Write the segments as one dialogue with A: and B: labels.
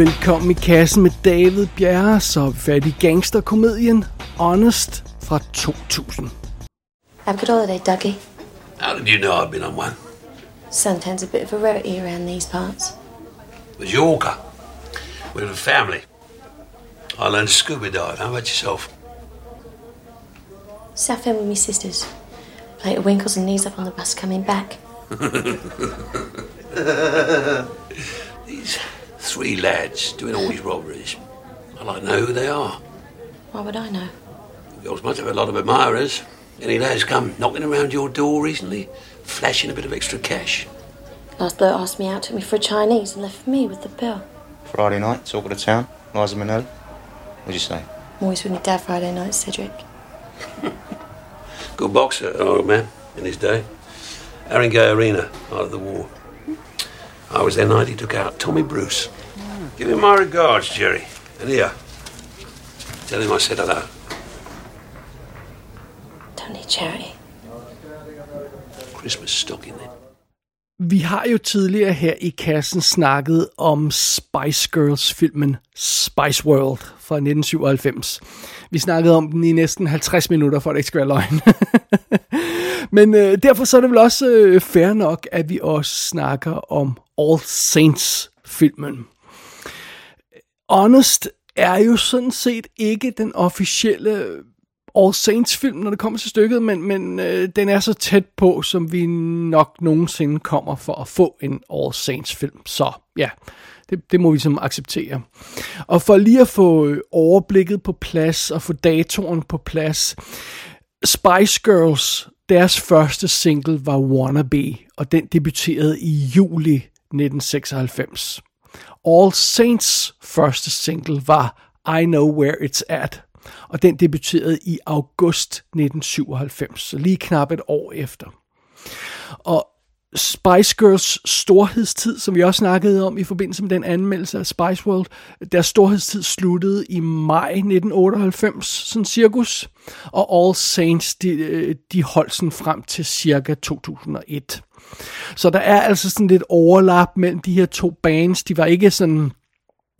A: velkommen i kassen med David Bjerre, så er vi fat i gangsterkomedien Honest fra 2000.
B: Have a good holiday, Dougie.
C: How did you know I'd been on one?
B: Suntan's a bit of a rarity around these parts.
C: Mallorca. With a family. I learned scuba dive. How about yourself?
B: South End with me sisters. Plate of winkles and knees up on the bus coming back.
C: These three lads doing all these robberies. I'd like to know who they are.
B: Why would I know?
C: Girls must have a lot of admirers. Any lads come knocking around your door recently, flashing a bit of extra cash?
B: Last bloke asked me out, took me for a Chinese and left me with the bill.
D: Friday night, talk of the town, Liza Minnelli. What'd you say?
B: I'm always with my dad Friday night, Cedric.
C: Good boxer, old man, in his day. Haringey Arena, out of the war. I was there night he took out Tommy Bruce. Give him my regards, Jerry. And here, tell him I said hello.
B: Don't need charity.
C: Christmas stocking then.
A: Vi har jo tidligere her i kassen snakket om Spice Girls-filmen Spice World fra 1997. Vi snakkede om den i næsten 50 minutter, for at det ikke skal være løgn. Men øh, derfor så er det vel også øh, fair nok, at vi også snakker om All Saints-filmen. Honest er jo sådan set ikke den officielle All Saints film, når det kommer til stykket, men, men øh, den er så tæt på, som vi nok nogensinde kommer for at få en All Saints film. Så ja, det, det må vi som acceptere. Og for lige at få øh, overblikket på plads og få datoren på plads, Spice Girls, deres første single var Wannabe, og den debuterede i juli 1996. All Saints første single var I Know Where It's At, og den debuterede i august 1997, så lige knap et år efter. Og Spice Girls storhedstid, som vi også snakkede om i forbindelse med den anmeldelse af Spice World, deres storhedstid sluttede i maj 1998, sådan cirkus, og All Saints, de, øh, de holdt sådan frem til cirka 2001. Så der er altså sådan lidt overlap mellem de her to bands. De var ikke sådan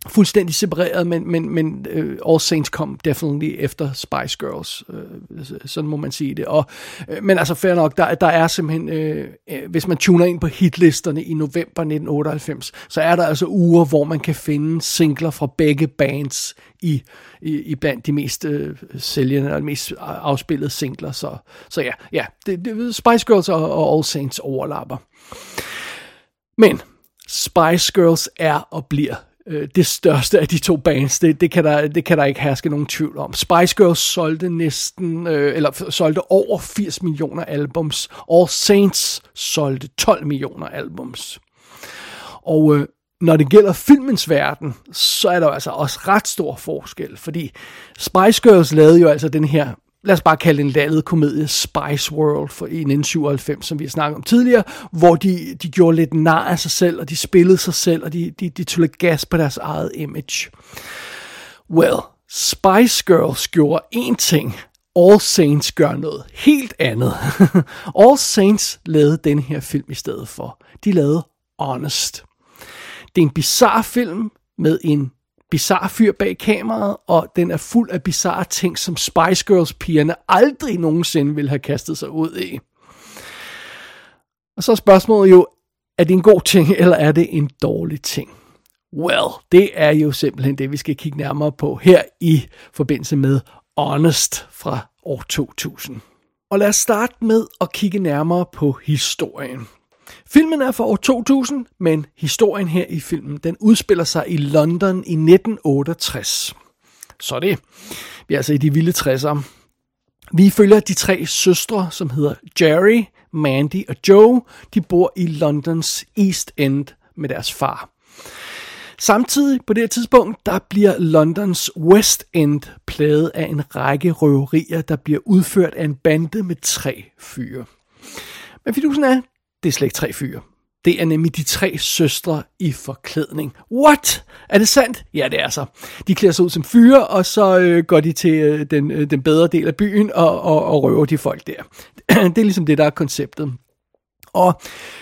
A: fuldstændig separeret, men, men, men uh, All Saints kom definitely efter Spice Girls, uh, sådan må man sige det. Og, uh, men altså fair nok, der, der er simpelthen, uh, uh, hvis man tuner ind på hitlisterne i november 1998, så er der altså uger, hvor man kan finde singler fra begge bands i, i, i blandt de mest uh, sælgende og mest afspillede singler. Så, så ja, ja det, det, Spice Girls og, og All Saints overlapper. Men Spice Girls er og bliver øh, det største af de to bands. Det, det, kan der, det kan der ikke herske nogen tvivl om. Spice Girls solgte næsten, øh, eller solgte over 80 millioner albums. All Saints solgte 12 millioner albums. Og øh, når det gælder filmens verden, så er der altså også ret stor forskel, fordi Spice Girls lavede jo altså den her lad os bare kalde en landet komedie Spice World for 1997, som vi har snakket om tidligere, hvor de, de gjorde lidt nar af sig selv, og de spillede sig selv, og de, de, de tog lidt gas på deres eget image. Well, Spice Girls gjorde én ting, All Saints gør noget helt andet. All Saints lavede den her film i stedet for. De lavede Honest. Det er en bizarre film med en bizarre fyr bag kameraet, og den er fuld af bizarre ting, som Spice Girls pigerne aldrig nogensinde ville have kastet sig ud i. Og så er spørgsmålet jo, er det en god ting, eller er det en dårlig ting? Well, det er jo simpelthen det, vi skal kigge nærmere på her i forbindelse med Honest fra år 2000. Og lad os starte med at kigge nærmere på historien. Filmen er fra år 2000, men historien her i filmen, den udspiller sig i London i 1968. Så det. Vi er altså i de vilde 60'ere. Vi følger de tre søstre, som hedder Jerry, Mandy og Joe. De bor i Londons East End med deres far. Samtidig på det her tidspunkt, der bliver Londons West End plaget af en række røverier, der bliver udført af en bande med tre fyre. Men fidusen er, det er slet ikke tre fyre. Det er nemlig de tre søstre i forklædning. What? Er det sandt? Ja, det er så. De klæder sig ud som fyre, og så øh, går de til øh, den, øh, den bedre del af byen og, og, og røver de folk der. det er ligesom det, der er konceptet. Og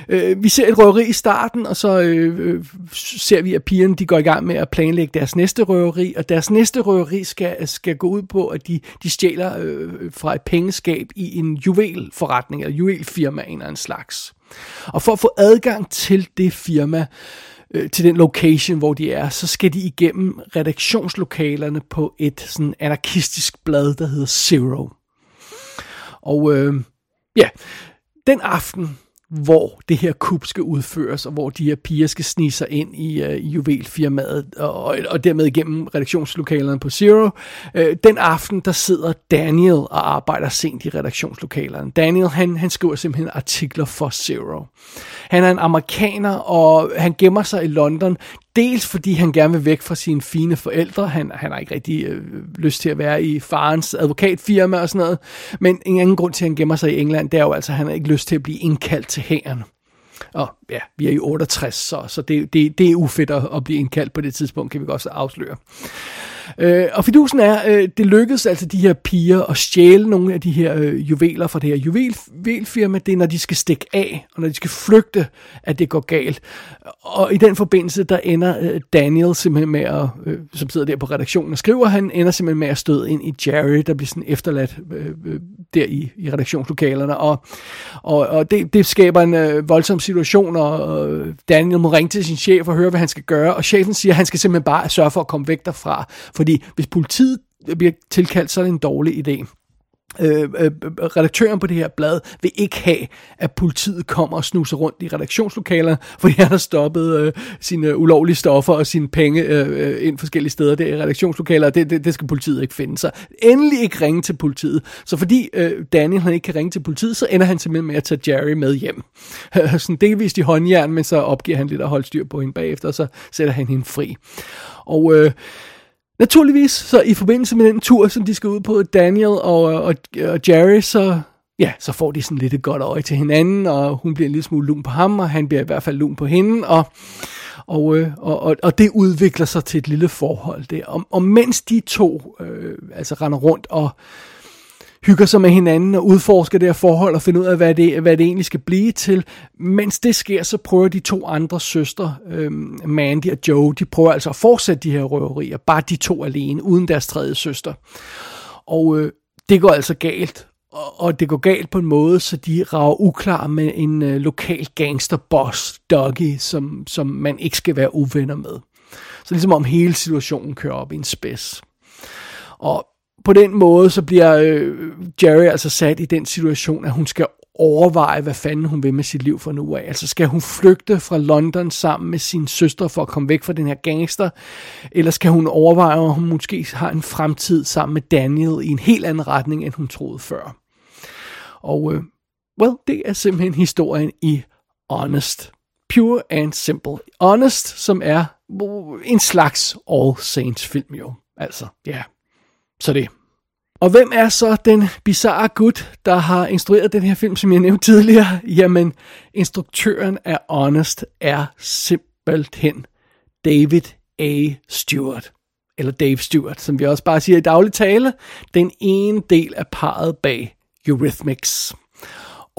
A: øh, vi ser et røveri i starten, og så øh, øh, ser vi, at pigerne de går i gang med at planlægge deres næste røveri, og deres næste røveri skal, skal gå ud på, at de, de stjæler øh, fra et pengeskab i en juvelforretning, eller juvelfirma en eller anden slags. Og for at få adgang til det firma, øh, til den location, hvor de er, så skal de igennem redaktionslokalerne på et sådan anarkistisk blad, der hedder Zero. Og øh, ja, den aften, hvor det her kup skal udføres, og hvor de her piger skal snige sig ind i, øh, juvelfirmaet, og, og dermed igennem redaktionslokalerne på Zero. Øh, den aften, der sidder Daniel og arbejder sent i redaktionslokalerne. Daniel, han, han skriver simpelthen artikler for Zero. Han er en amerikaner, og han gemmer sig i London, dels fordi han gerne vil væk fra sine fine forældre. Han, han har ikke rigtig øh, lyst til at være i farens advokatfirma og sådan noget. Men en anden grund til, at han gemmer sig i England, det er jo altså, at han har ikke lyst til at blive indkaldt til hæren. Og ja, vi er i 68, så, så det, det, det er ufedt at, at blive indkaldt på det tidspunkt, kan vi godt afsløre. Øh, og fidusen er, øh, det lykkedes altså de her piger at stjæle nogle af de her øh, juveler fra det her juvelfirma. Det er, når de skal stikke af, og når de skal flygte, at det går galt. Og i den forbindelse, der ender øh, Daniel simpelthen med at, øh, som sidder der på redaktionen og skriver, han ender simpelthen med at støde ind i Jerry, der bliver sådan efterladt øh, øh, der i, i redaktionslokalerne. Og, og, og det, det skaber en øh, voldsom situation, og øh, Daniel må ringe til sin chef og høre, hvad han skal gøre. Og chefen siger, at han skal simpelthen bare sørge for at komme væk derfra fordi hvis politiet bliver tilkaldt, så er det en dårlig idé. Øh, øh, redaktøren på det her blad vil ikke have, at politiet kommer og snuser rundt i redaktionslokalerne, fordi han har stoppet øh, sine ulovlige stoffer og sine penge øh, øh ind forskellige steder der i redaktionslokaler, det, det, det skal politiet ikke finde. Så endelig ikke ringe til politiet. Så fordi øh, Daniel han ikke kan ringe til politiet, så ender han simpelthen med at tage Jerry med hjem. Sådan delvist i håndjern, men så opgiver han lidt at holde styr på hende bagefter, og så sætter han hende fri. Og øh, Naturligvis, så i forbindelse med den tur, som de skal ud på, Daniel og, og, og Jerry, så, ja, så får de sådan lidt et godt øje til hinanden, og hun bliver en lille smule lun på ham, og han bliver i hvert fald lun på hende, og, og, øh, og, og, og det udvikler sig til et lille forhold der. Og, og mens de to øh, altså render rundt og hygger sig med hinanden og udforsker det her forhold og finder ud af, hvad det, hvad det egentlig skal blive til. Mens det sker, så prøver de to andre søstre, øh, Mandy og Joe, de prøver altså at fortsætte de her røverier, bare de to alene, uden deres tredje søster. Og øh, det går altså galt, og, og det går galt på en måde, så de rager uklar med en øh, lokal gangsterboss, Doggy, som, som man ikke skal være uvenner med. Så ligesom om hele situationen kører op i en spids. Og på den måde, så bliver øh, Jerry altså sat i den situation, at hun skal overveje, hvad fanden hun vil med sit liv for nu af. Altså skal hun flygte fra London sammen med sin søster for at komme væk fra den her gangster, eller skal hun overveje, om hun måske har en fremtid sammen med Daniel i en helt anden retning, end hun troede før. Og, øh, well, det er simpelthen historien i Honest. Pure and simple. Honest, som er en slags All Saints film jo. Altså, ja. Yeah. Så det. Og hvem er så den bizarre gut, der har instrueret den her film, som jeg nævnte tidligere? Jamen, instruktøren af Honest er simpelthen David A. Stewart. Eller Dave Stewart, som vi også bare siger i daglig tale. Den ene del af parret bag Eurythmics.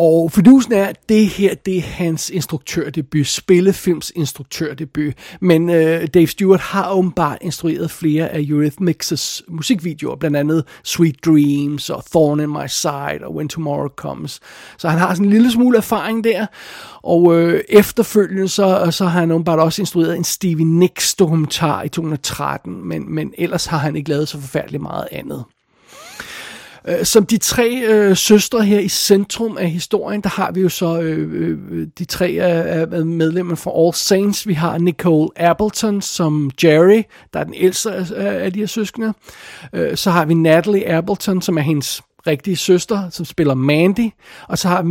A: Og fordusen er, at det her, det er hans instruktørdebut, spillefilms instruktørdebut. Men øh, Dave Stewart har åbenbart instrueret flere af Eurythmics' musikvideoer, blandt andet Sweet Dreams og Thorn in My Side og When Tomorrow Comes. Så han har sådan en lille smule erfaring der. Og øh, efterfølgende, så, så har han åbenbart også instrueret en Stevie Nicks dokumentar i 2013, men, men ellers har han ikke lavet så forfærdeligt meget andet. Øh, som de tre øh, søstre her i centrum af historien, der har vi jo så øh, øh, de tre øh, medlemmer fra All Saints. Vi har Nicole Appleton som Jerry, der er den ældste af, af de her søskende. Øh, så har vi Natalie Appleton, som er hendes rigtige søster, som spiller Mandy, og så har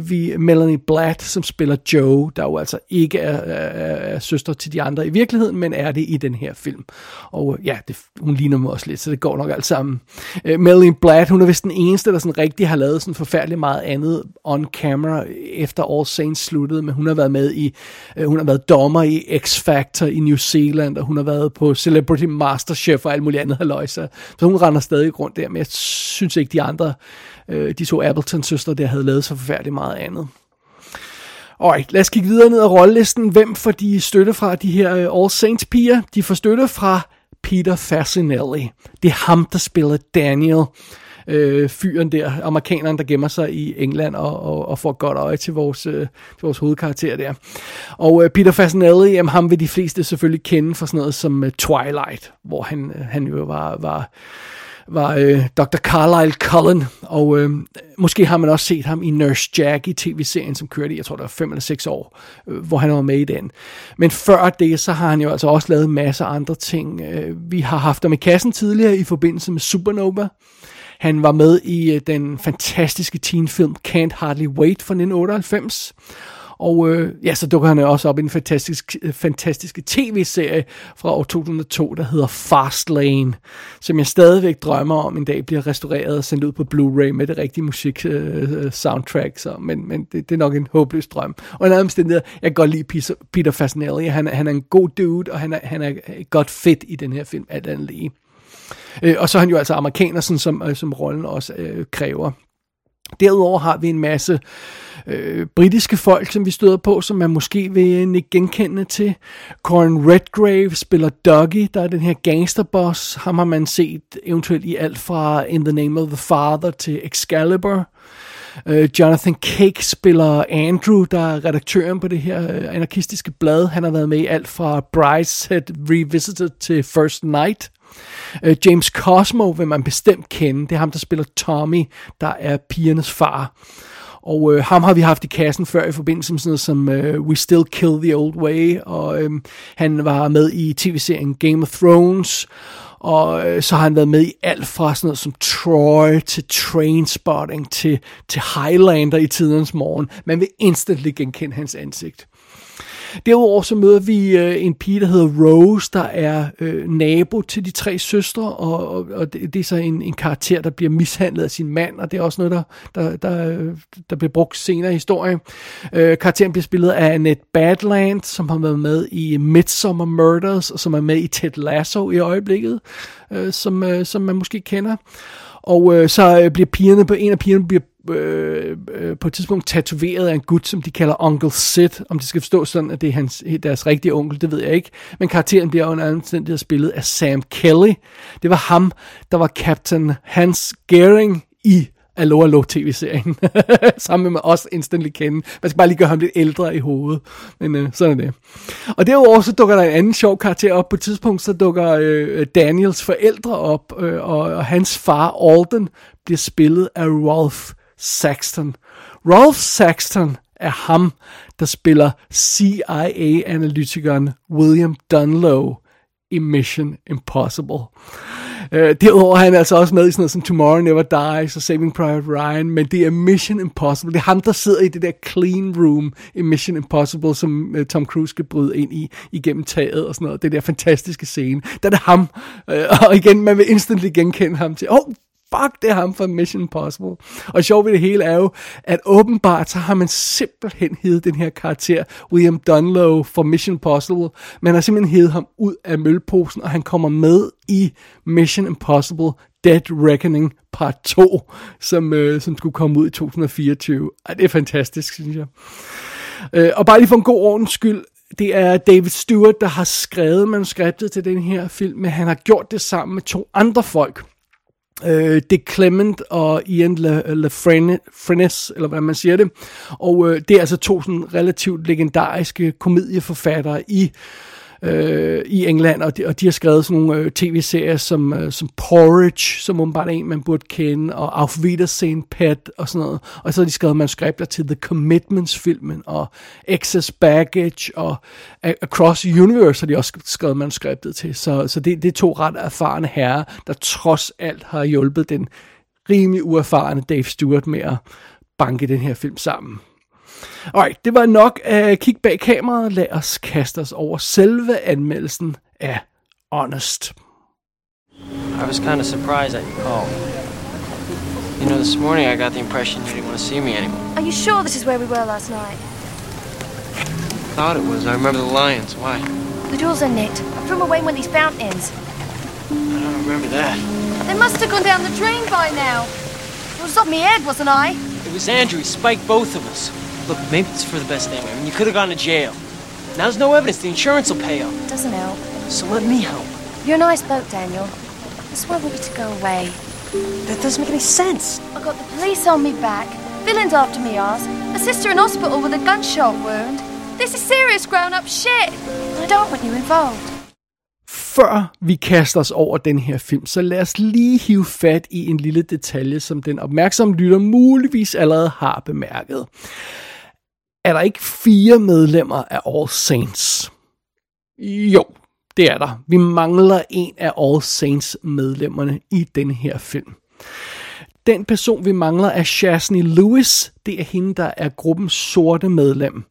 A: vi, Melanie Blatt, som spiller Joe, der jo altså ikke er, er, er søster til de andre i virkeligheden, men er det i den her film. Og ja, det, hun ligner mig også lidt, så det går nok alt sammen. Uh, Melanie Blatt, hun er vist den eneste, der sådan rigtig har lavet sådan forfærdeligt meget andet on camera, efter All Saints sluttede, men hun har været med i, uh, hun har været dommer i X Factor i New Zealand, og hun har været på Celebrity Masterchef og alt muligt andet haløjse. Så hun render stadig rundt der, men jeg synes ikke, de andre andre, øh, de to Appleton-søstre, der havde lavet så forfærdeligt meget andet. Alright, lad os kigge videre ned ad rollelisten. Hvem får de støtte fra de her øh, All Saints piger? De får støtte fra Peter Fasinelli. Det er ham, der spiller Daniel. Øh, fyren der, amerikaneren, der gemmer sig i England og, og, og får godt øje til vores, øh, til vores hovedkarakter der. Og øh, Peter Fasinelli, jamen, ham vil de fleste selvfølgelig kende for sådan noget som øh, Twilight, hvor han, øh, han jo var, var var øh, Dr. Carlisle Cullen, og øh, måske har man også set ham i Nurse Jack i tv-serien, som kørte i, jeg tror det var 5 eller 6 år, øh, hvor han var med i den. Men før det, så har han jo altså også lavet masser af andre ting. Øh, vi har haft ham i kassen tidligere i forbindelse med Supernova. Han var med i øh, den fantastiske teenfilm Can't Hardly Wait fra 1998. Og øh, ja, så dukker han også op i en fantastisk, øh, fantastiske tv-serie fra år 2002, der hedder Fastlane, som jeg stadigvæk drømmer om en dag bliver restaureret og sendt ud på Blu-ray med det rigtige musik øh, øh, soundtrack. Så, men men det, det er nok en håbløs drøm. Og en anden omstændighed, jeg kan godt lide Peter, Peter Fasinelli. Han, han er en god dude, og han er, han er godt fedt i den her film, alt andet lige. Øh, og så er han jo altså amerikaner, sådan som, øh, som rollen også øh, kræver. Derudover har vi en masse øh, britiske folk, som vi støder på, som man måske vil ikke genkende til. Corin Redgrave spiller Dougie, der er den her gangsterboss. Ham har man set eventuelt i alt fra In the Name of the Father til Excalibur. Øh, Jonathan Cake spiller Andrew, der er redaktøren på det her øh, anarkistiske blad. Han har været med i alt fra Brideshead Revisited til First Night. Øh, James Cosmo vil man bestemt kende. Det er ham, der spiller Tommy, der er pigernes far. Og øh, ham har vi haft i kassen før i forbindelse med sådan noget som øh, We Still Kill the Old Way, og øh, han var med i tv-serien Game of Thrones, og øh, så har han været med i alt fra sådan noget som Troy til Trainspotting til, til Highlander i tidens morgen. Man vil instantly genkende hans ansigt. Derudover så møder vi øh, en pige, der hedder Rose, der er øh, nabo til de tre søstre, og, og, og det, det er så en, en karakter, der bliver mishandlet af sin mand, og det er også noget, der, der, der, der bliver brugt senere i historien. Øh, karakteren bliver spillet af Annette Badland, som har været med i Midsummer Murders, og som er med i Ted Lasso i øjeblikket, øh, som, øh, som man måske kender. Og øh, så øh, bliver pigerne på en af pigerne bliver øh, øh, på et tidspunkt tatoveret af en gut, som de kalder Uncle Sid. Om det skal forstå sådan, at det er hans, deres rigtige onkel, det ved jeg ikke. Men karakteren bliver under anden omstændighed spillet af Sam Kelly. Det var ham, der var Captain Hans Gering i Allo Allo tv-serien. Sammen med os instantly kende. Man skal bare lige gøre ham lidt ældre i hovedet. Men øh, sådan er det. Og derudover så dukker der en anden sjov karakter op. På et tidspunkt så dukker øh, Daniels forældre op. Øh, og, og hans far Alden bliver spillet af Rolf Saxton. Rolf Saxton er ham, der spiller CIA-analytikeren William Dunlow i Mission Impossible. Øh, derudover er han altså også med i sådan noget som Tomorrow Never Dies og Saving Private Ryan, men det er Mission Impossible. Det er ham, der sidder i det der clean room i Mission Impossible, som øh, Tom Cruise skal bryde ind i igennem taget og sådan noget. Det der fantastiske scene. Der er det ham. Øh, og igen, man vil instantly genkende ham til, åh, oh, fuck, det er ham fra Mission Impossible. Og sjovt ved det hele er jo, at åbenbart så har man simpelthen heddet den her karakter, William Dunlow fra Mission Impossible. Man har simpelthen heddet ham ud af mølposen, og han kommer med i Mission Impossible Dead Reckoning part 2, som, øh, som skulle komme ud i 2024. Ej, det er fantastisk, synes jeg. Øh, og bare lige for en god ordens skyld, det er David Stewart, der har skrevet manuskriptet til den her film, men han har gjort det sammen med to andre folk øh, Dick Clement og Ian Le, øh, Le eller hvad man siger det. Og øh, det er altså to sådan relativt legendariske komedieforfattere i øh, øh, i England, og de, og de har skrevet sådan nogle øh, tv-serier som, øh, som Porridge, som åbenbart er en, man burde kende, og Auf Wiedersehen Pet og sådan noget. Og så har de skrevet manuskripter til The Commitments-filmen, og Excess Baggage, og Across the Universe har de også skrevet manuskriptet til. Så, så det, det er to ret erfarne herrer, der trods alt har hjulpet den rimelig uerfarne Dave Stewart med at banke den her film sammen. Alright, det var nok at kigge bag kameraet. Lad os kaste os over selve anmeldelsen af Honest.
E: I was kind of surprised at your call. You know, this morning I got the impression you didn't want to see me anymore.
F: Are you sure this is where we were last night?
E: Thought it was. I remember the lions. Why?
F: The doors are nicked. I threw them away when these fountains.
E: I don't remember that.
F: They must have gone down the drain by now. I was off my head, wasn't I?
E: It was Andrew. He spiked both of us. Look, maybe it's for the best anyway. I mean, you could have gone to jail. Now there's no evidence. The insurance will pay up.
F: Doesn't help.
E: So let me help.
F: You're a nice bloke, Daniel. That's why I want you to go away.
E: That doesn't make any sense.
F: I got the police on me back, villains after me ass, a sister in hospital with a gunshot wound. This is serious grown-up shit. I don't want you involved.
A: Før vi kaster os over den her film, så lad os lige hive fat i en lille detalje, som den opmærksomme lytter muligvis allerede har bemærket. Er der ikke fire medlemmer af All Saints? Jo, det er der. Vi mangler en af All Saints medlemmerne i den her film. Den person, vi mangler, er Shazney Lewis. Det er hende, der er gruppens sorte medlem.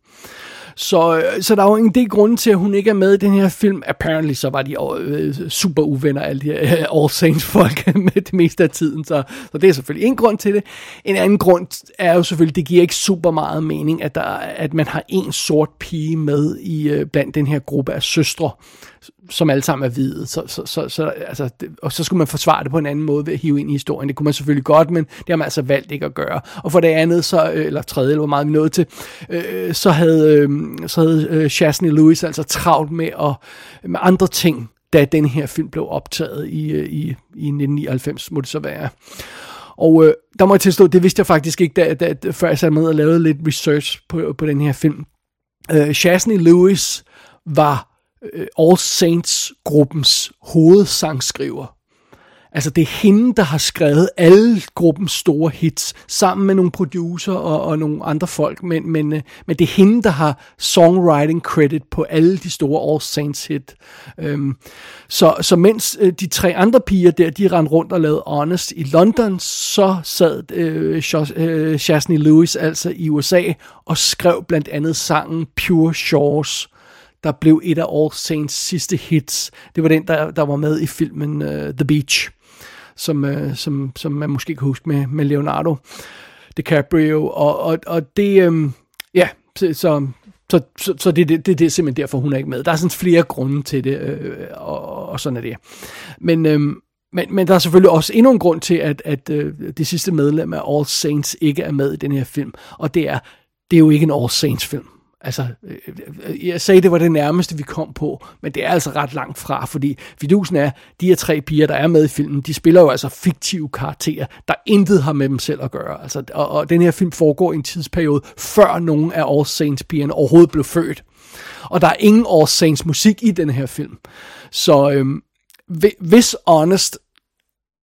A: Så, øh, så der er jo en del grunde til, at hun ikke er med i den her film. Apparently så var de øh, øh super uvenner, alle de her øh, All Saints folk med det meste af tiden. Så, så det er selvfølgelig en grund til det. En anden grund er jo selvfølgelig, det giver ikke super meget mening, at, der, at man har en sort pige med i øh, blandt den her gruppe af søstre som alle sammen er hvide. Så, så, så, så, altså, det, og så skulle man forsvare det på en anden måde ved at hive ind i historien. Det kunne man selvfølgelig godt, men det har man altså valgt ikke at gøre. Og for det andet, så, øh, eller tredje, eller hvor meget vi nåede til, øh, så havde, øh, så havde øh, Shazney Lewis altså travlt med, at, med andre ting, da den her film blev optaget i, øh, i, i 1999, må det så være. Og øh, der må jeg tilstå, det vidste jeg faktisk ikke, da, da, før jeg satte med og lavede lidt research på, på den her film. Øh, Shazney Lewis var øh, All Saints-gruppens hovedsangskriver. Altså det er hende, der har skrevet alle gruppens store hits, sammen med nogle producer og, og nogle andre folk, men, men, øh, men det er hende, der har songwriting credit på alle de store All Saints hit. Øhm, så, så mens øh, de tre andre piger der, de rendte rundt og lavede Honest i London, så sad øh, øh, Lewis altså i USA og skrev blandt andet sangen Pure Shores, der blev et af All Saints sidste hits. Det var den, der, der var med i filmen uh, The Beach, som, uh, som, som man måske kan huske med, med Leonardo DiCaprio. Og, og, og det, um, ja, så, så, så, så, så det, det, det, det er simpelthen derfor, hun er ikke med. Der er sådan flere grunde til det, øh, og, og sådan er det. Men, øhm, men, men der er selvfølgelig også endnu en grund til, at, at øh, det sidste medlem af All Saints ikke er med i den her film, og det er, det er jo ikke en All Saints film. Altså, øh, øh, jeg sagde, det var det nærmeste, vi kom på, men det er altså ret langt fra, fordi fidusen er, de her tre piger, der er med i filmen, de spiller jo altså fiktive karakterer, der intet har med dem selv at gøre. Altså, og, og den her film foregår i en tidsperiode, før nogen af All Saints-pigerne overhovedet blev født. Og der er ingen All Saints musik i den her film. Så øhm, hvis Honest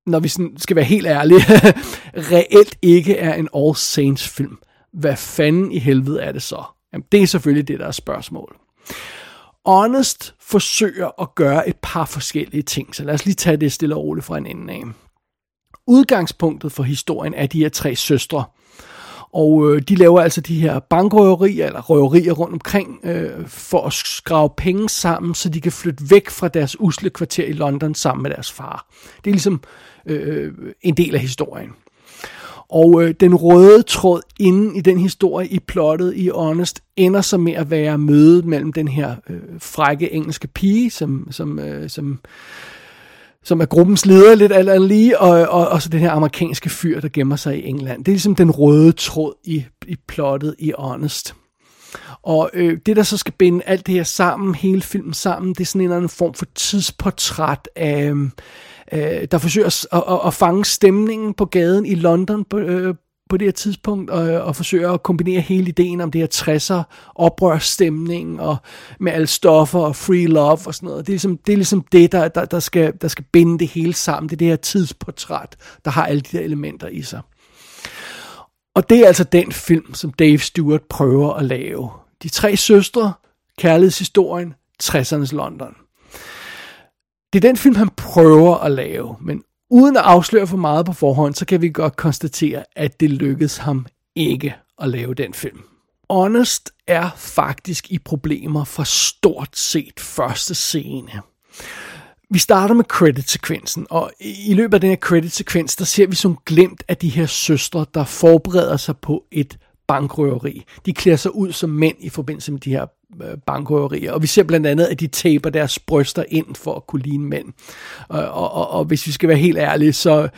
A: når vi skal være helt ærlige, reelt ikke er en All Saints film, hvad fanden i helvede er det så? Jamen, det er selvfølgelig det, der er spørgsmål. Honest forsøger at gøre et par forskellige ting, så lad os lige tage det stille og roligt fra en ende af. Udgangspunktet for historien er de her tre søstre, og øh, de laver altså de her bankrøverier, eller røverier rundt omkring, øh, for at skrave penge sammen, så de kan flytte væk fra deres usle kvarter i London sammen med deres far. Det er ligesom øh, øh en del af historien. Og øh, den røde tråd inden i den historie, i plottet, i Honest, ender så med at være mødet mellem den her øh, frække engelske pige, som, som, øh, som, som er gruppens leder lidt eller lige, og, og, og så den her amerikanske fyr, der gemmer sig i England. Det er ligesom den røde tråd i, i plottet i Honest. Og øh, det, der så skal binde alt det her sammen, hele filmen sammen, det er sådan en eller anden form for tidsportræt af, øh, der forsøger at, at, at fange stemningen på gaden i London på, øh, på det her tidspunkt, og, øh, og forsøger at kombinere hele ideen om det her 60'er oprørsstemning, og med alle stoffer og free love og sådan noget. Det er ligesom det, er ligesom det der, der, der, skal, der skal binde det hele sammen. Det er det her tidsportræt, der har alle de der elementer i sig. Og det er altså den film, som Dave Stewart prøver at lave. De tre søstre, kærlighedshistorien, 60'ernes London. Det er den film, han prøver at lave, men uden at afsløre for meget på forhånd, så kan vi godt konstatere, at det lykkedes ham ikke at lave den film. Honest er faktisk i problemer fra stort set første scene. Vi starter med credit-sekvensen, og i løbet af den her credit-sekvens, der ser vi som glemt af de her søstre, der forbereder sig på et bankrøveri. De klæder sig ud som mænd i forbindelse med de her øh, bankrøverier. Og vi ser blandt andet, at de taber deres bryster ind for at kunne ligne mænd. Og, og, og, og hvis vi skal være helt ærlige, så,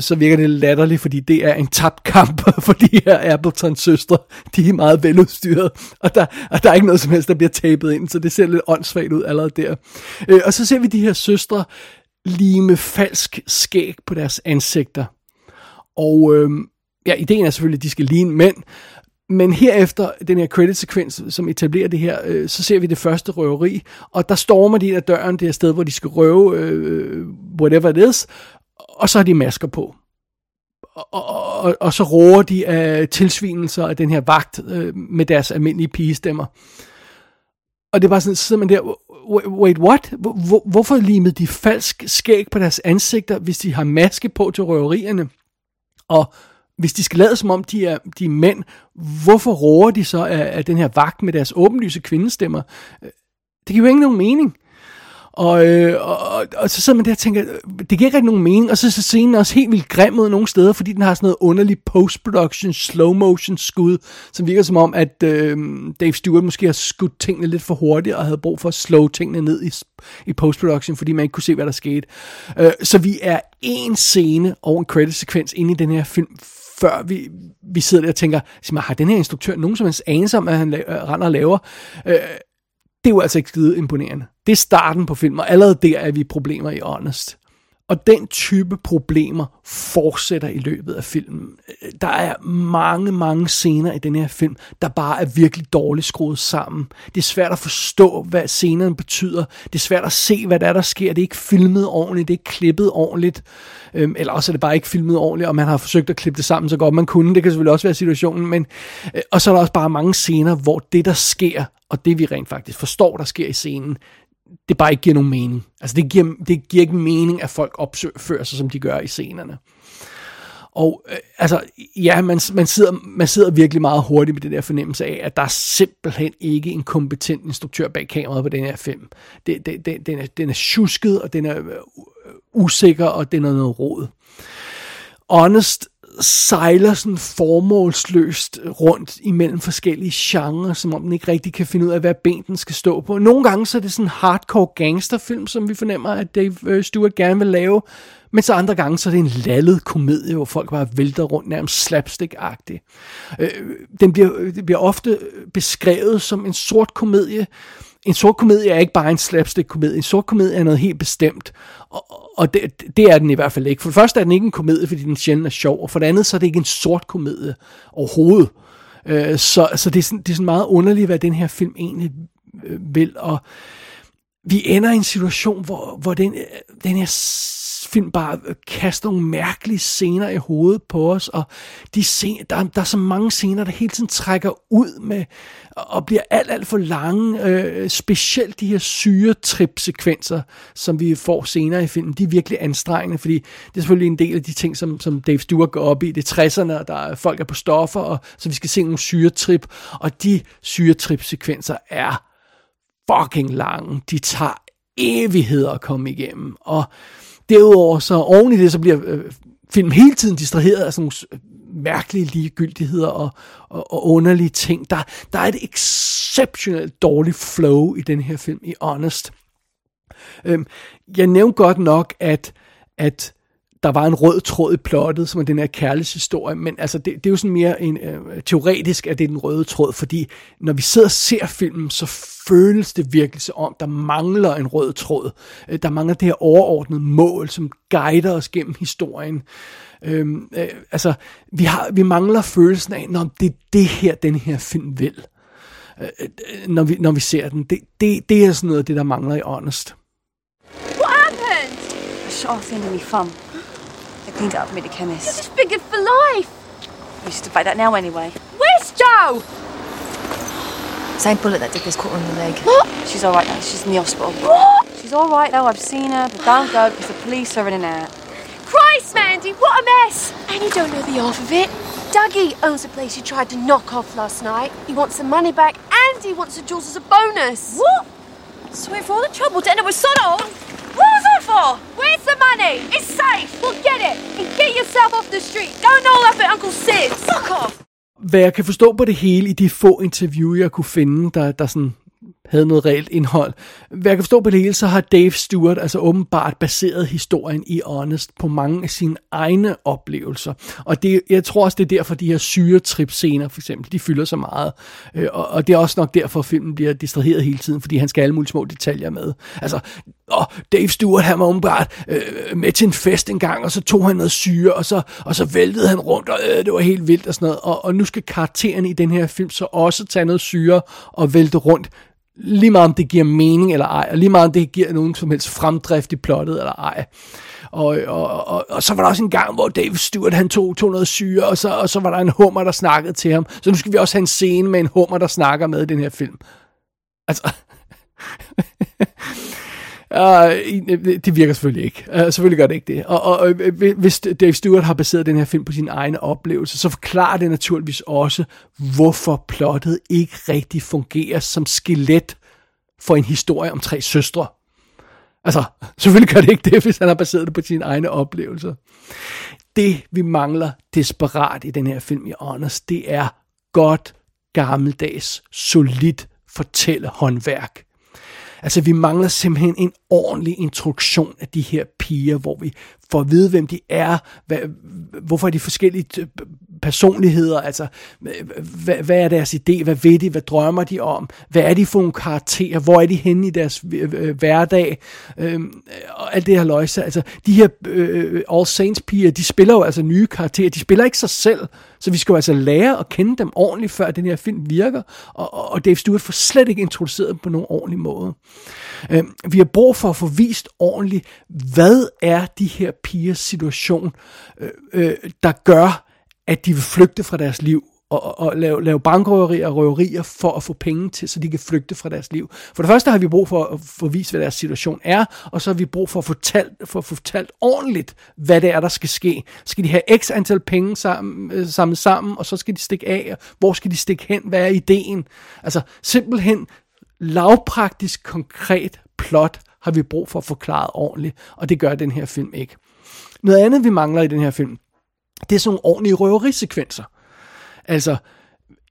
A: så virker det latterligt, fordi det er en tabt kamp for de her Appletons søstre. De er meget veludstyret, og der, og der er ikke noget som helst, der bliver tabet ind, så det ser lidt åndssvagt ud allerede der. Øh, og så ser vi de her søstre lime falsk skæg på deres ansigter. Og øhm, ja, ideen er selvfølgelig, at de skal ligne mænd, men herefter den her credit-sekvens, som etablerer det her, øh, så ser vi det første røveri, og der stormer de ind døren, det her sted, hvor de skal røve, øh, whatever it is, og så har de masker på. Og, og, og, og så råber de af tilsvinelser af den her vagt øh, med deres almindelige pigestemmer. Og det er bare sådan, så sidder man der, wait, what? Hvor, hvorfor limede de falsk skæg på deres ansigter, hvis de har maske på til røverierne? Og hvis de skal lade som om, de er, de er mænd, hvorfor råber de så af, af den her vagt med deres åbenlyse kvindestemmer? Øh, det giver jo ikke nogen mening. Og, øh, og, og, og så sidder man der og tænker, det giver ikke rigtig nogen mening, og så ser scenen også helt vildt grim ud nogle steder, fordi den har sådan noget underligt post-production, slow-motion skud, som virker som om, at øh, Dave Stewart måske har skudt tingene lidt for hurtigt, og havde brug for at slow tingene ned i, i post-production, fordi man ikke kunne se, hvad der skete. Øh, så vi er en scene og en credit-sekvens inde i den her film, før vi, vi sidder der og tænker, har den her instruktør nogen som helst anelse om, at han la- øh, render og laver? Øh, det er jo altså ikke skide imponerende. Det er starten på filmen, og allerede der er vi problemer i Honest. Og den type problemer fortsætter i løbet af filmen. Der er mange, mange scener i den her film, der bare er virkelig dårligt skruet sammen. Det er svært at forstå, hvad scenerne betyder. Det er svært at se, hvad der er, der sker. Det er ikke filmet ordentligt, det er ikke klippet ordentligt. Øhm, eller også er det bare ikke filmet ordentligt, og man har forsøgt at klippe det sammen så godt man kunne. Det kan selvfølgelig også være situationen. Men, øh, og så er der også bare mange scener, hvor det, der sker, og det vi rent faktisk forstår, der sker i scenen, det bare ikke giver nogen mening. Altså det giver, det giver ikke mening, at folk opfører sig, som de gør i scenerne. Og øh, altså, ja, man, man, sidder, man sidder virkelig meget hurtigt med den der fornemmelse af, at der er simpelthen ikke en kompetent instruktør bag kameraet på den her film. Det, det, det, den, er, den er tjusket, og den er øh, øh, usikker, og den er noget råd. Honest sejler sådan formålsløst rundt imellem forskellige genrer, som om den ikke rigtig kan finde ud af, hvad ben den skal stå på. Nogle gange så er det sådan en hardcore gangsterfilm, som vi fornemmer, at Dave øh, Stewart gerne vil lave, men så andre gange så er det en lallet komedie, hvor folk bare vælter rundt nærmest slapstick-agtigt. Øh, den bliver, øh, det bliver ofte beskrevet som en sort komedie, en sort komedie er ikke bare en slapstick-komedie. En sort komedie er noget helt bestemt. Og, og det, det er den i hvert fald ikke. For det første er den ikke en komedie, fordi den sjældent er sjov. Og for det andet, så er det ikke en sort komedie overhovedet. Øh, så så det, er sådan, det er sådan meget underligt, hvad den her film egentlig øh, vil. Og vi ender i en situation, hvor, hvor den, øh, den her film bare øh, kaster nogle mærkelige scener i hovedet på os, og de scener, der, der er så mange scener, der hele tiden trækker ud med, og bliver alt, alt for lange. Øh, specielt de her syretrip-sekvenser, som vi får senere i filmen, de er virkelig anstrengende, fordi det er selvfølgelig en del af de ting, som, som Dave Stewart går op i. Det er 60'erne, der er, folk er på stoffer, og så vi skal se nogle syretrip, og de syretrip-sekvenser er fucking lange. De tager evigheder at komme igennem, og derudover så oven i det, så bliver øh, filmen hele tiden distraheret af sådan nogle øh, mærkelige ligegyldigheder og, og, og underlige ting. Der, der er et exceptionelt dårligt flow i den her film, i Honest. Øhm, jeg nævnte godt nok, at, at der var en rød tråd i plottet, som er den her kærlighedshistorie, men altså det, det er jo sådan mere en, øh, teoretisk, at det er den røde tråd, fordi når vi sidder og ser filmen, så føles det virkelig som om, der mangler en rød tråd. Øh, der mangler det her overordnede mål, som guider os gennem historien. Øhm, øh, altså, vi, har, vi mangler følelsen af, når det er det her, den her film vil. Øh, øh, når, vi, når vi ser den. Det, det, det er sådan noget af det, der mangler i Honest.
F: What happened?
G: I shot off my thumb. They cleaned it up and made a chemist.
F: You're disfigured for life.
G: We should fight that now anyway.
F: Where's Joe?
G: Same bullet that Dick was caught on the leg.
F: What?
G: She's all right now. She's in the hospital.
F: What?
G: She's all right though. I've seen her, but don't go because the police are in and out.
F: Christ, Mandy, what a mess! And you don't know the half of it. Dougie owns the place you tried to knock off last night. He wants the money back and he wants the jewels as a bonus.
G: What? So for all the trouble to end up with Soto? For?
F: Where's the money? It's safe. Well, get it and get yourself off the street. Don't all up at Uncle Sid's.
G: Fuck off!
A: hvad jeg kan forstå på det hele i de få interview, jeg kunne finde, der, der sådan havde noget reelt indhold. Hvad jeg kan forstå på det hele, så har Dave Stewart altså åbenbart baseret historien i Honest på mange af sine egne oplevelser. Og det, jeg tror også, det er derfor, de her syretrip-scener, for eksempel, de fylder så meget. Øh, og, og det er også nok derfor, filmen bliver distraheret hele tiden, fordi han skal alle mulige små detaljer med. Altså, og Dave Stewart, han var åbenbart øh, med til en fest engang, og så tog han noget syre, og så, og så væltede han rundt, og øh, det var helt vildt og sådan noget. Og, og nu skal karakteren i den her film så også tage noget syre og vælte rundt lige meget om det giver mening eller ej, og lige meget om det giver nogen som helst fremdrift i plottet eller ej. Og, og, og, og så var der også en gang, hvor David Stewart, han tog, tog noget syre, og så, og så var der en hummer, der snakkede til ham. Så nu skal vi også have en scene med en hummer, der snakker med i den her film. Altså... Uh, det virker selvfølgelig ikke. Uh, selvfølgelig gør det ikke det. Og, og, og øh, hvis Dave Stewart har baseret den her film på sin egne oplevelse, så forklarer det naturligvis også, hvorfor plottet ikke rigtig fungerer som skelet for en historie om tre søstre. Altså, selvfølgelig gør det ikke det, hvis han har baseret det på sine egne oplevelser. Det, vi mangler desperat i den her film i Honest, det er godt, gammeldags, solidt fortællehåndværk. Altså, vi mangler simpelthen en ordentlig introduktion af de her piger, hvor vi får at vide, hvem de er, hvad, hvorfor er de forskellige personligheder, altså, hvad, hvad er deres idé, hvad ved de, hvad drømmer de om, hvad er de for nogle karakterer, hvor er de henne i deres øh, øh hverdag, øh, og alt det her løjse. Altså, de her øh, All Saints piger, de spiller jo altså nye karakterer, de spiller ikke sig selv, så vi skal jo altså lære at kende dem ordentligt, før den her film virker, og, og Dave Stewart får slet ikke introduceret dem på nogen ordentlig måde. Øh, vi har brug for at få vist ordentligt, hvad er de her pigers situation, øh, øh, der gør, at de vil flygte fra deres liv og, og, og lave, lave bankrøverier og røverier for at få penge til, så de kan flygte fra deres liv. For det første har vi brug for at få vist, hvad deres situation er, og så har vi brug for at få for at fortalt ordentligt, hvad det er, der skal ske. Skal de have x antal penge sammen, øh, samlet sammen, og så skal de stikke af, hvor skal de stikke hen, hvad er ideen? Altså simpelthen lavpraktisk, konkret plot har vi brug for at forklare ordentligt, og det gør den her film ikke. Noget andet, vi mangler i den her film, det er sådan nogle ordentlige røverisekvenser. Altså,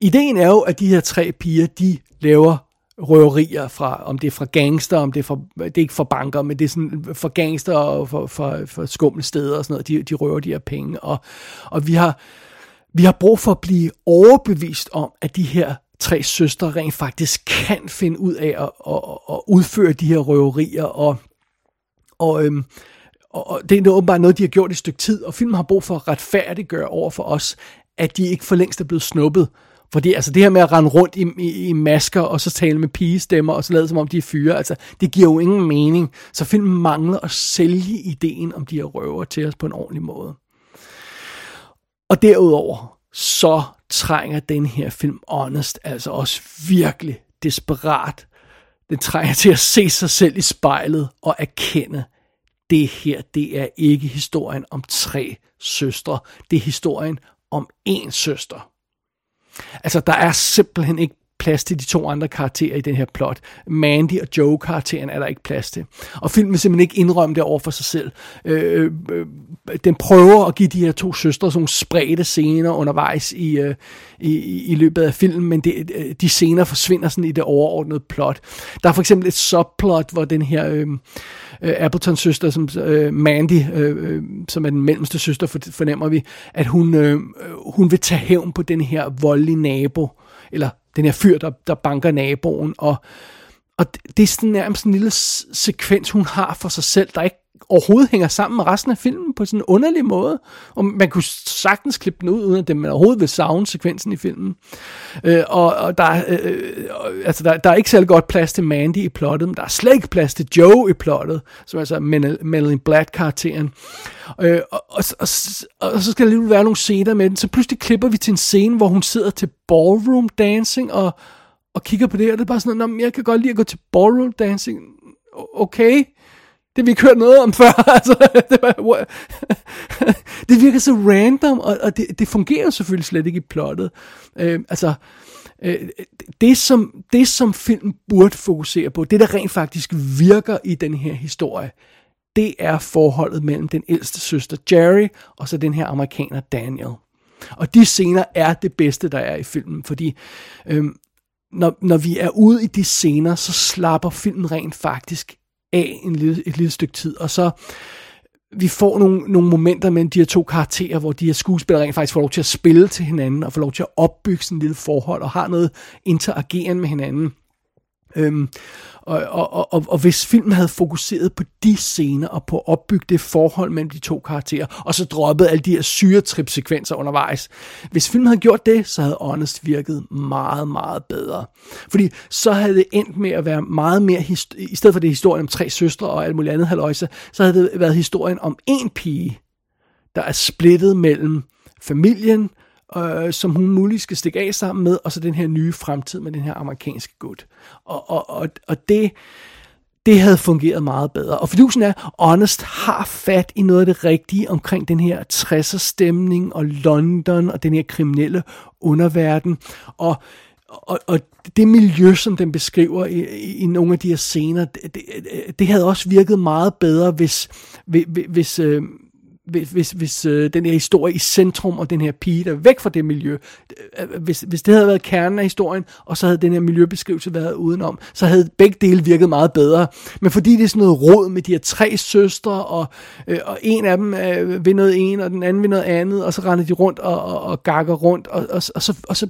A: ideen er jo, at de her tre piger, de laver røverier fra, om det er fra gangster, om det er fra, det er ikke fra banker, men det er sådan fra gangster og for, for, fra skumle steder og sådan noget, de, de røver de her penge. Og, og vi har, vi har brug for at blive overbevist om, at de her tre søstre rent faktisk kan finde ud af at, at, at udføre de her røverier, og, og, øhm, og det er åbenbart noget, de har gjort i et stykke tid, og filmen har brug for at retfærdiggøre over for os, at de ikke for længst er blevet snuppet. Fordi altså det her med at rende rundt i, i, i masker, og så tale med pigestemmer, og så lade som om de er fyre, altså det giver jo ingen mening. Så filmen mangler at sælge ideen om de her røver til os på en ordentlig måde. Og derudover, så trænger den her film Honest altså også virkelig desperat. Den trænger til at se sig selv i spejlet og erkende, det her, det er ikke historien om tre søstre. Det er historien om én søster. Altså, der er simpelthen ikke plads til de to andre karakterer i den her plot. Mandy og Joe-karakteren er der ikke plads til. Og filmen simpelthen ikke indrømme det over for sig selv. Øh, øh, den prøver at give de her to søstre sådan nogle spredte scener undervejs i, øh, i, i løbet af filmen, men det, øh, de scener forsvinder sådan i det overordnede plot. Der er for eksempel et subplot, hvor den her... Øh, øh, Appletons søster, som øh, Mandy, øh, øh som er den mellemste søster, fornemmer vi, at hun, øh, øh, hun vil tage hævn på den her voldelige nabo, eller den her fyr, der, der banker naboen, og, og det er sådan nærmest en lille sekvens, hun har for sig selv, der ikke overhovedet hænger sammen med resten af filmen på sådan en underlig måde. Og man kunne sagtens klippe den ud, uden at man overhovedet vil savne sekvensen i filmen. Øh, og, og der, øh, øh, altså der, der er ikke særlig godt plads til Mandy i plottet, men der er slet ikke plads til Joe i plottet, som er altså Madeline Black-karakteren. Øh, og, og, og, og, så skal der lige være nogle scener med den, så pludselig klipper vi til en scene, hvor hun sidder til ballroom dancing, og, og kigger på det, og det er bare sådan noget, jeg kan godt lide at gå til ballroom dancing. Okay, det vi ikke hørt noget om før. altså, det, var, det virker så random, og, og det, det fungerer selvfølgelig slet ikke i plottet. Øh, altså, øh, det, som, det som filmen burde fokusere på, det der rent faktisk virker i den her historie, det er forholdet mellem den ældste søster Jerry, og så den her amerikaner Daniel. Og de scener er det bedste, der er i filmen, fordi øhm, når, når vi er ude i de scener, så slapper filmen rent faktisk af en lille, et lille stykke tid, og så vi får nogle, nogle momenter mellem de her to karakterer, hvor de her skuespillere rent faktisk får lov til at spille til hinanden, og får lov til at opbygge sådan et lille forhold, og har noget interagerende med hinanden. Øhm, og, og, og, og hvis filmen havde fokuseret på de scener og på at opbygge det forhold mellem de to karakterer, og så droppet alle de her syretripsekvenser undervejs. Hvis filmen havde gjort det, så havde Honest virket meget, meget bedre. Fordi så havde det endt med at være meget mere, i stedet for det historien om tre søstre og alt muligt andet haløjse, så havde det været historien om en pige, der er splittet mellem familien, øh, som hun muligt skal stikke af sammen med, og så den her nye fremtid med den her amerikanske gut. Og, og, og, og det, det havde fungeret meget bedre. Og fidusen er, Honest har fat i noget af det rigtige omkring den her 60'er stemning og London og den her kriminelle underverden. Og og, og det miljø, som den beskriver i, i nogle af de her scener, det, det, det havde også virket meget bedre, hvis, hvis, hvis, øh, hvis, hvis, hvis øh, den her historie i centrum, og den her pige, der er væk fra det miljø, øh, øh, hvis, hvis det havde været kernen af historien, og så havde den her miljøbeskrivelse været udenom, så havde begge dele virket meget bedre. Men fordi det er sådan noget råd med de her tre søstre, og, øh, og en af dem øh, vil noget en, og den anden vil noget andet, og så render de rundt og, og, og gakker rundt, og, og, og, så, og så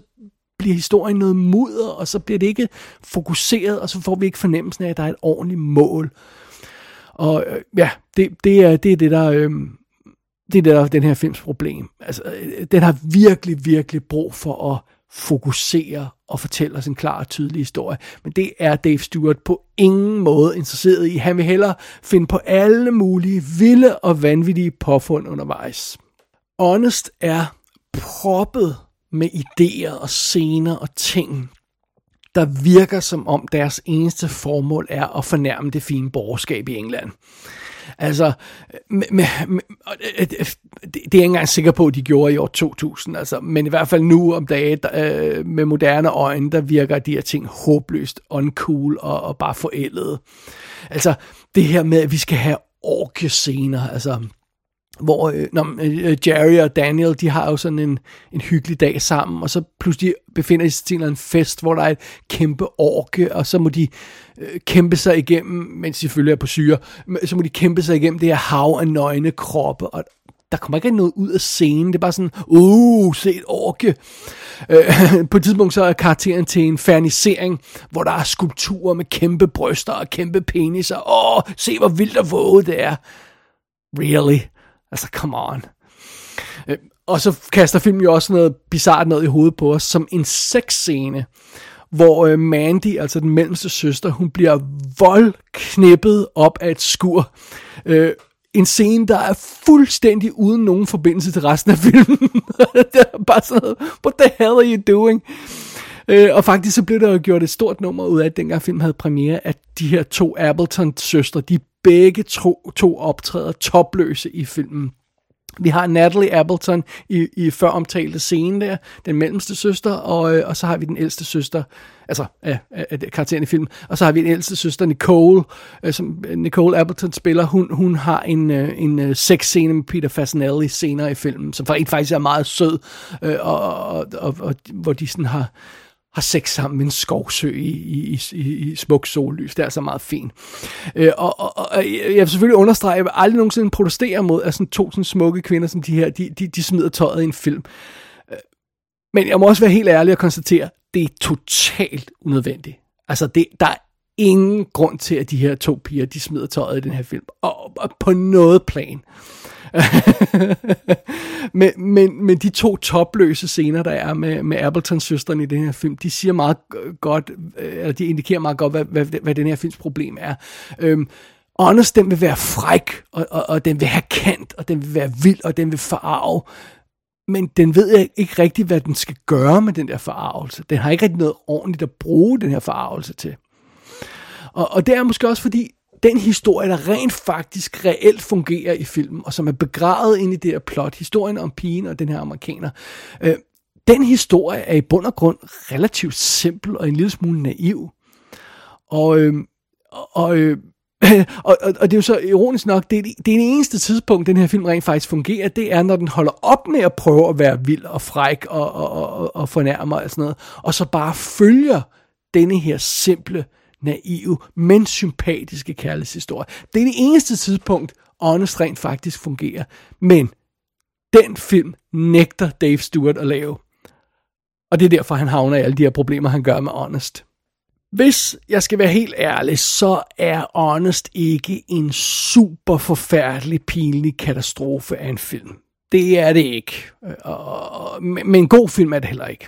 A: bliver historien noget mudder, og så bliver det ikke fokuseret, og så får vi ikke fornemmelsen af, at der er et ordentligt mål. Og øh, ja, det, det, er, det er det, der... Øh, det er der den her films problem. Altså, den har virkelig, virkelig brug for at fokusere og fortælle os en klar og tydelig historie. Men det er Dave Stewart på ingen måde interesseret i. Han vil hellere finde på alle mulige vilde og vanvittige påfund undervejs. Honest er proppet med idéer og scener og ting, der virker som om deres eneste formål er at fornærme det fine borgerskab i England. Altså, med, med, med, øh, øh, det, det er jeg ikke engang sikker på, at de gjorde i år 2000, altså, men i hvert fald nu om dagen, der, øh, med moderne øjne, der virker de her ting håbløst uncool og, og bare forældet. Altså, det her med, at vi skal have orkescener, altså, hvor øh, når, øh, Jerry og Daniel, de har jo sådan en, en hyggelig dag sammen, og så pludselig befinder de sig til en fest, hvor der er et kæmpe orke, og så må de øh, kæmpe sig igennem, mens de selvfølgelig er på syre, så må de kæmpe sig igennem det her hav af nøgne kroppe, og der kommer ikke noget ud af scenen, det er bare sådan, uh, se et orke. Øh, på et tidspunkt så er karakteren til en fernisering, hvor der er skulpturer med kæmpe bryster og kæmpe peniser. Åh, oh, se hvor vildt og våget det er. Really? Altså, come on. Øh, og så kaster filmen jo også noget bizart noget i hovedet på os, som en sexscene, hvor øh, Mandy, altså den mellemste søster, hun bliver voldknippet op af et skur. Øh, en scene, der er fuldstændig uden nogen forbindelse til resten af filmen. det er bare sådan noget, what the hell are you doing? Øh, og faktisk så blev der jo gjort et stort nummer ud af, at dengang filmen havde premiere, at de her to Appleton-søstre, de begge to, to optræder topløse i filmen. Vi har Natalie Appleton i, i før omtalte scene der, den mellemste søster, og, øh, og så har vi den ældste søster, altså af, af, af karakteren i filmen, og så har vi den ældste søster, Nicole, øh, som øh, Nicole Appleton spiller. Hun, hun har en, øh, en øh, sexscene med Peter Fasinelli senere i filmen, som faktisk er meget sød, øh, og, og, og, og hvor de sådan har har sex sammen med en skovsø i, i, i, i smuk sollys. Det er altså meget fint. Øh, og, og, og jeg vil selvfølgelig understrege, at jeg vil aldrig nogensinde protestere mod, at sådan to sådan smukke kvinder som de her, de, de, de smider tøjet i en film. Øh, men jeg må også være helt ærlig og konstatere, det er totalt unødvendigt. Altså, det, der er ingen grund til, at de her to piger, de smider tøjet i den her film. Og, og på noget plan. men, men, men de to topløse scener, der er med, med Appletons søsteren i den her film, de siger meget godt, øh, eller de indikerer meget godt, hvad, hvad, hvad den her films problem er. Øhm, Honest, den vil være fræk, og, og, og den vil have kant, og den vil være vild, og den vil forarve. Men den ved ikke rigtig, hvad den skal gøre med den der forarvelse. Den har ikke rigtig noget ordentligt at bruge den her forarvelse til. Og, og det er måske også fordi, den historie, der rent faktisk reelt fungerer i filmen, og som er begravet ind i det her plot, historien om pigen og den her amerikaner, øh, den historie er i bund og grund relativt simpel og en lille smule naiv. Og, øh, og øh, og, og, og det er jo så ironisk nok, det er, det er det eneste tidspunkt, den her film rent faktisk fungerer, det er, når den holder op med at prøve at være vild og fræk og, og, og, og fornærmer og sådan noget, og så bare følger denne her simple, naive, men sympatiske kærlighedshistorie. Det er det eneste tidspunkt, Honest rent faktisk fungerer. Men den film nægter Dave Stewart at lave. Og det er derfor, han havner i alle de her problemer, han gør med Honest. Hvis jeg skal være helt ærlig, så er Honest ikke en super forfærdelig, pinlig katastrofe af en film. Det er det ikke. Men en god film er det heller ikke.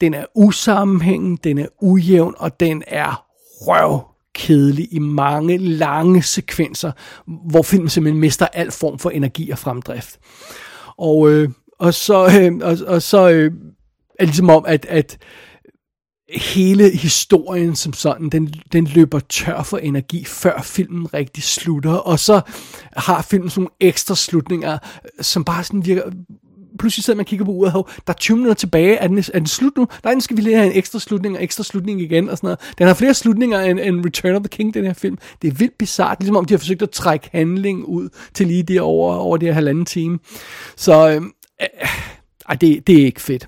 A: Den er usammenhængende, den er ujævn, og den er røv kedelig i mange lange sekvenser, hvor filmen simpelthen mister al form for energi og fremdrift. Og, øh, og så, øh, og, og så øh, er det ligesom om, at, at hele historien som sådan, den, den løber tør for energi, før filmen rigtig slutter, og så har filmen sådan nogle ekstra slutninger, som bare sådan virker pludselig sidder man og kigger på uret, der er 20 minutter tilbage, er den, er den slut nu? Nej, nu skal vi lige have en ekstra slutning, og ekstra slutning igen, og sådan noget. Den har flere slutninger end, end Return of the King, den her film. Det er vildt bizart, ligesom om de har forsøgt at trække handling ud til lige det over, over det her halvanden time. Så, øhm, øh, øh, det, det er ikke fedt.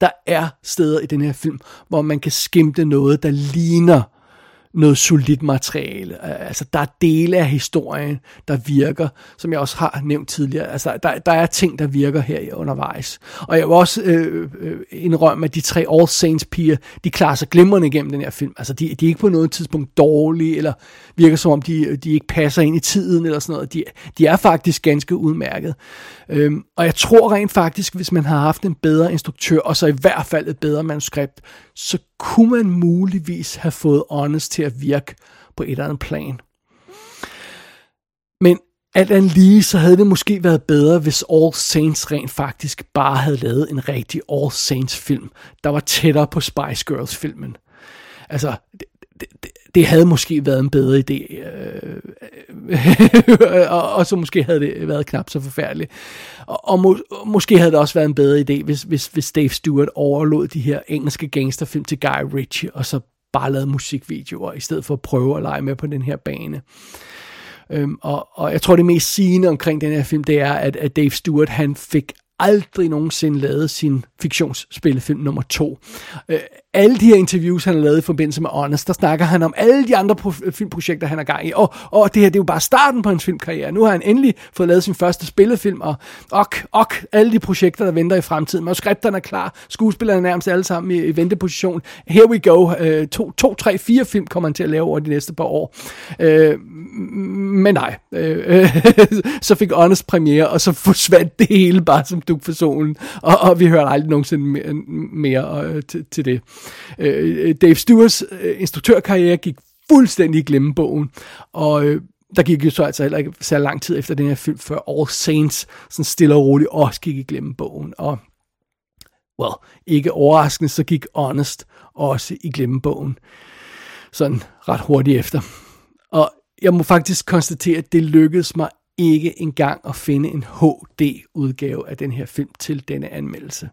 A: Der er steder i den her film, hvor man kan skimte noget, der ligner noget solidt materiale. Altså, der er dele af historien, der virker, som jeg også har nævnt tidligere. Altså, der, der er ting, der virker her undervejs. Og jeg vil også øh, øh, indrømme, at de tre All Saints piger, de klarer sig glimrende igennem den her film. Altså, de, de er ikke på noget tidspunkt dårlige, eller virker som om, de, de ikke passer ind i tiden, eller sådan noget. De, de er faktisk ganske udmærket. Øhm, og jeg tror rent faktisk, hvis man har haft en bedre instruktør, og så i hvert fald et bedre manuskript, så kunne man muligvis have fået Honest til at virke på et eller andet plan. Men alt andet lige, så havde det måske været bedre, hvis All Saints rent faktisk bare havde lavet en rigtig All Saints film, der var tættere på Spice Girls filmen. Altså, det, det, det havde måske været en bedre idé, øh, og, og så måske havde det været knap så forfærdeligt. Og, og må, måske havde det også været en bedre idé, hvis, hvis, hvis Dave Stewart overlod de her engelske gangsterfilm til Guy Ritchie, og så bare lavede musikvideoer, i stedet for at prøve at lege med på den her bane. Øhm, og, og jeg tror, det mest sigende omkring den her film, det er, at, at Dave Stewart, han fik aldrig nogensinde lavet sin fiktionsspillefilm nummer to. Øh, alle de her interviews, han har lavet i forbindelse med Honest, der snakker han om alle de andre pro- filmprojekter, han har gang i. Og, og det her, det er jo bare starten på hans filmkarriere. Nu har han endelig fået lavet sin første spillefilm, og ok, ok, alle de projekter, der venter i fremtiden. Manuskripterne er klar, skuespillerne er nærmest alle sammen i, i venteposition. Here we go. Øh, to, to, tre, fire film kommer han til at lave over de næste par år. Øh, men nej. Øh, så fik Honest premiere, og så forsvandt det hele bare som duk for solen. Og, og vi hørte aldrig nogensinde mere, mere øh, til, til det. Øh, øh, Dave Stewarts øh, instruktørkarriere gik fuldstændig i glemmebogen, og øh, der gik jo så altså heller ikke så lang tid efter den her film, før All Saints sådan stille og roligt også gik i glemmebogen. Og, well, ikke overraskende, så gik Honest også i glemmebogen. Sådan ret hurtigt efter. Og jeg må faktisk konstatere, at det lykkedes mig ikke engang at finde en HD-udgave af den her film til denne anmeldelse.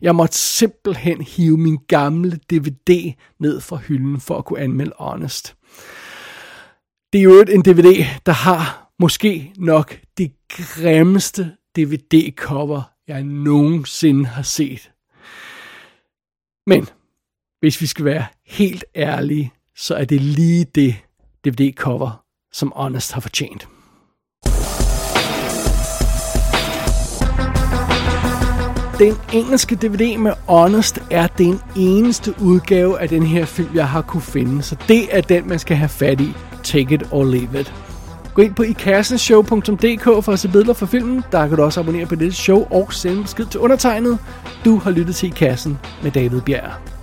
A: Jeg måtte simpelthen hive min gamle DVD ned fra hylden for at kunne anmelde Honest. Det er jo en DVD, der har måske nok det grimmeste DVD-cover, jeg nogensinde har set. Men hvis vi skal være helt ærlige, så er det lige det DVD-cover, som Honest har fortjent. Den engelske DVD med Honest er den eneste udgave af den her film, jeg har kunne finde. Så det er den, man skal have fat i. Take it or leave it. Gå ind på ikassenshow.dk for at se billeder fra filmen. Der kan du også abonnere på dette show og sende besked til undertegnet. Du har lyttet til I Kassen med David Bjerg.